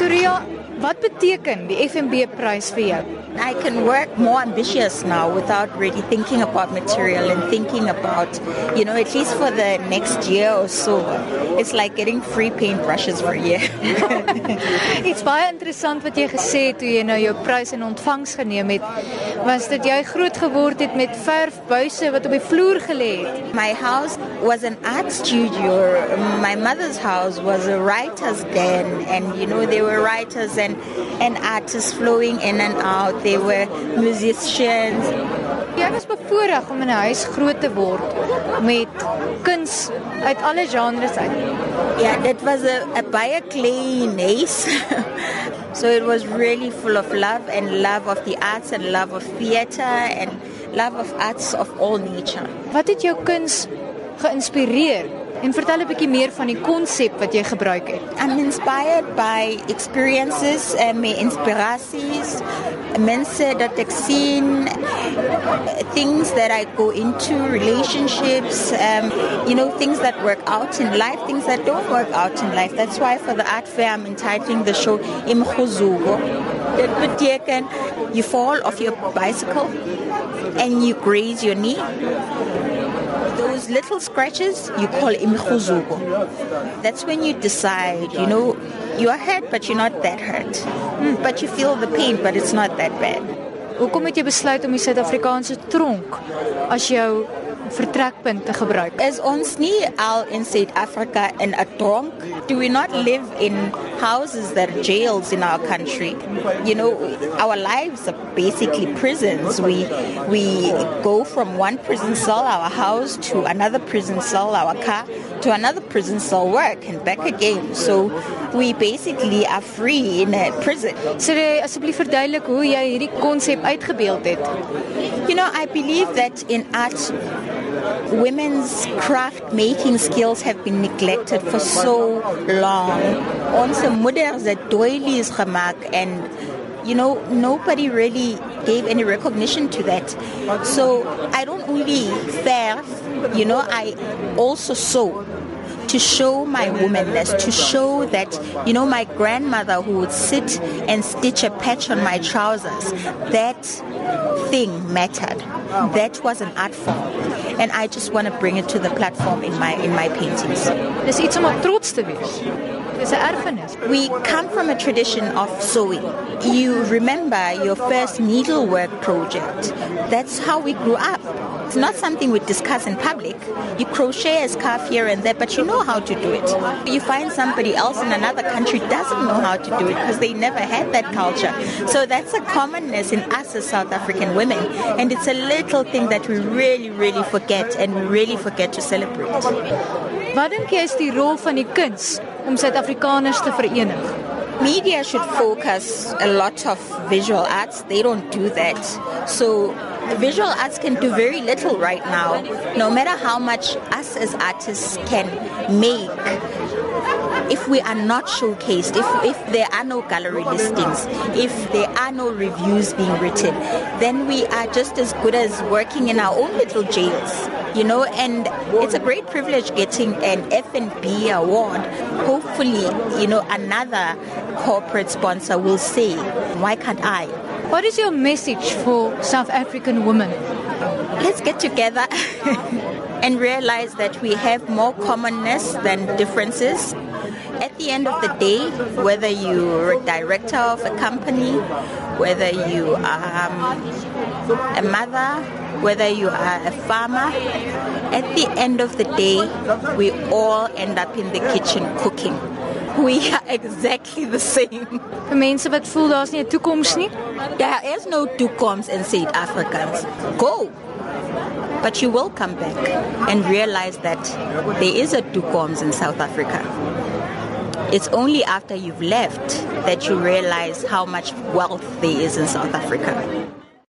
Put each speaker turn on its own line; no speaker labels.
Toria, wat beteken die FNB prys vir jou?
I can work more ambitious now without really thinking about material and thinking about, you know, at least for the next year or so. It's like getting free paintbrushes for a year.
Iets baie interessant wat jy gesê het toe jy nou jou prys in ontvangs geneem het, was dat jy groot geword het met verfbuise wat op die vloer gelê het.
My house was an art studio. My mother's house was a writer's den and you know there were writers and and artists flowing in and out. There were musicians.
Jy was bevoorreg om in 'n huis groot te word met kuns uit alle genres uit.
Yeah, that was a, a baie clean house. so it was really full of love and love of the arts and love of theater and love of arts of all nature.
Wat het jou kuns geïnspireer? En vertel 'n bietjie meer van die konsep wat jy gebruik het.
I'm inspired by experiences and my inspiraties, mense dat ek sien, things that I go into, relationships, um, you know, things that work out in life, things that don't work out in life. That's why for the art fair I'm entitling the show Imkhuzuko. That you fall off your bicycle and you graze your knee those little scratches you call imkhuzuko. That's when you decide, you know, you are hurt but you're not that hurt. Mm, but you feel the pain but it's not that bad.
Hoekom het jy besluit om die Suid-Afrikaanse tronk as jou vertrekpunt te gebruik?
Is ons nie al in South Africa in 'n tronk? Do we not live in houses that are jails in our country? You know, our lives are basically prisons. We we go from one prison cell, our house, to another prison cell, our car, to another prison cell, work, and back again. So we basically are free in a prison.
So asseblief verduidelik hoe jy hierdie konsep uitgebeeld het.
You know, I believe that in art women's craft making skills have been neglected for so long. Ons moeders het doilies gemaak and you know nobody really gave any recognition to that. So I don't only serve, you know, I also sew to show my womanness, to show that, you know, my grandmother who would sit and stitch a patch on my trousers, that thing mattered. That was an art form. And I just want to bring it to the platform in my in my paintings.
Dis iets om op trots te wees. Dis 'n erfenis.
We come from a tradition of sewing. You remember your first needlework project. That's how we grew up. It's not something we discuss in public. You crochet a scarf here and there, but you know how to do it. You find somebody else in another country doesn't know how to do it because they never had that culture. So that's a commonness in us as South African women. And it's a little thing that we really, really forget and we really forget to celebrate.
Wat dink jy is die rol van die kuns om Suid-Afrikaners te verenig?
Media should focus a lot of visual arts. They don't do that. So visual arts can do very little right now. No matter how much us as artists can make, if we are not showcased, if, if there are no gallery listings, if there are no reviews being written, then we are just as good as working in our own little jails. You know, and it's a great privilege getting an FNB award. Hopefully, you know, another corporate sponsor will say, why can't I?
What is your message for South African women?
Let's get together and realize that we have more commonness than differences. At the end of the day, whether you're a director of a company, whether you are um, a mother, whether you are a farmer, at the end of the day, we all end up in the kitchen cooking. We are exactly the same.
Vir mense wat voel daar's nie 'n toekoms nie.
There is no toekoms in South Africans. Go. But you will come back and realize that there is a toekoms in South Africa. It's only after you've left that you realize how much wealth there is in South Africa.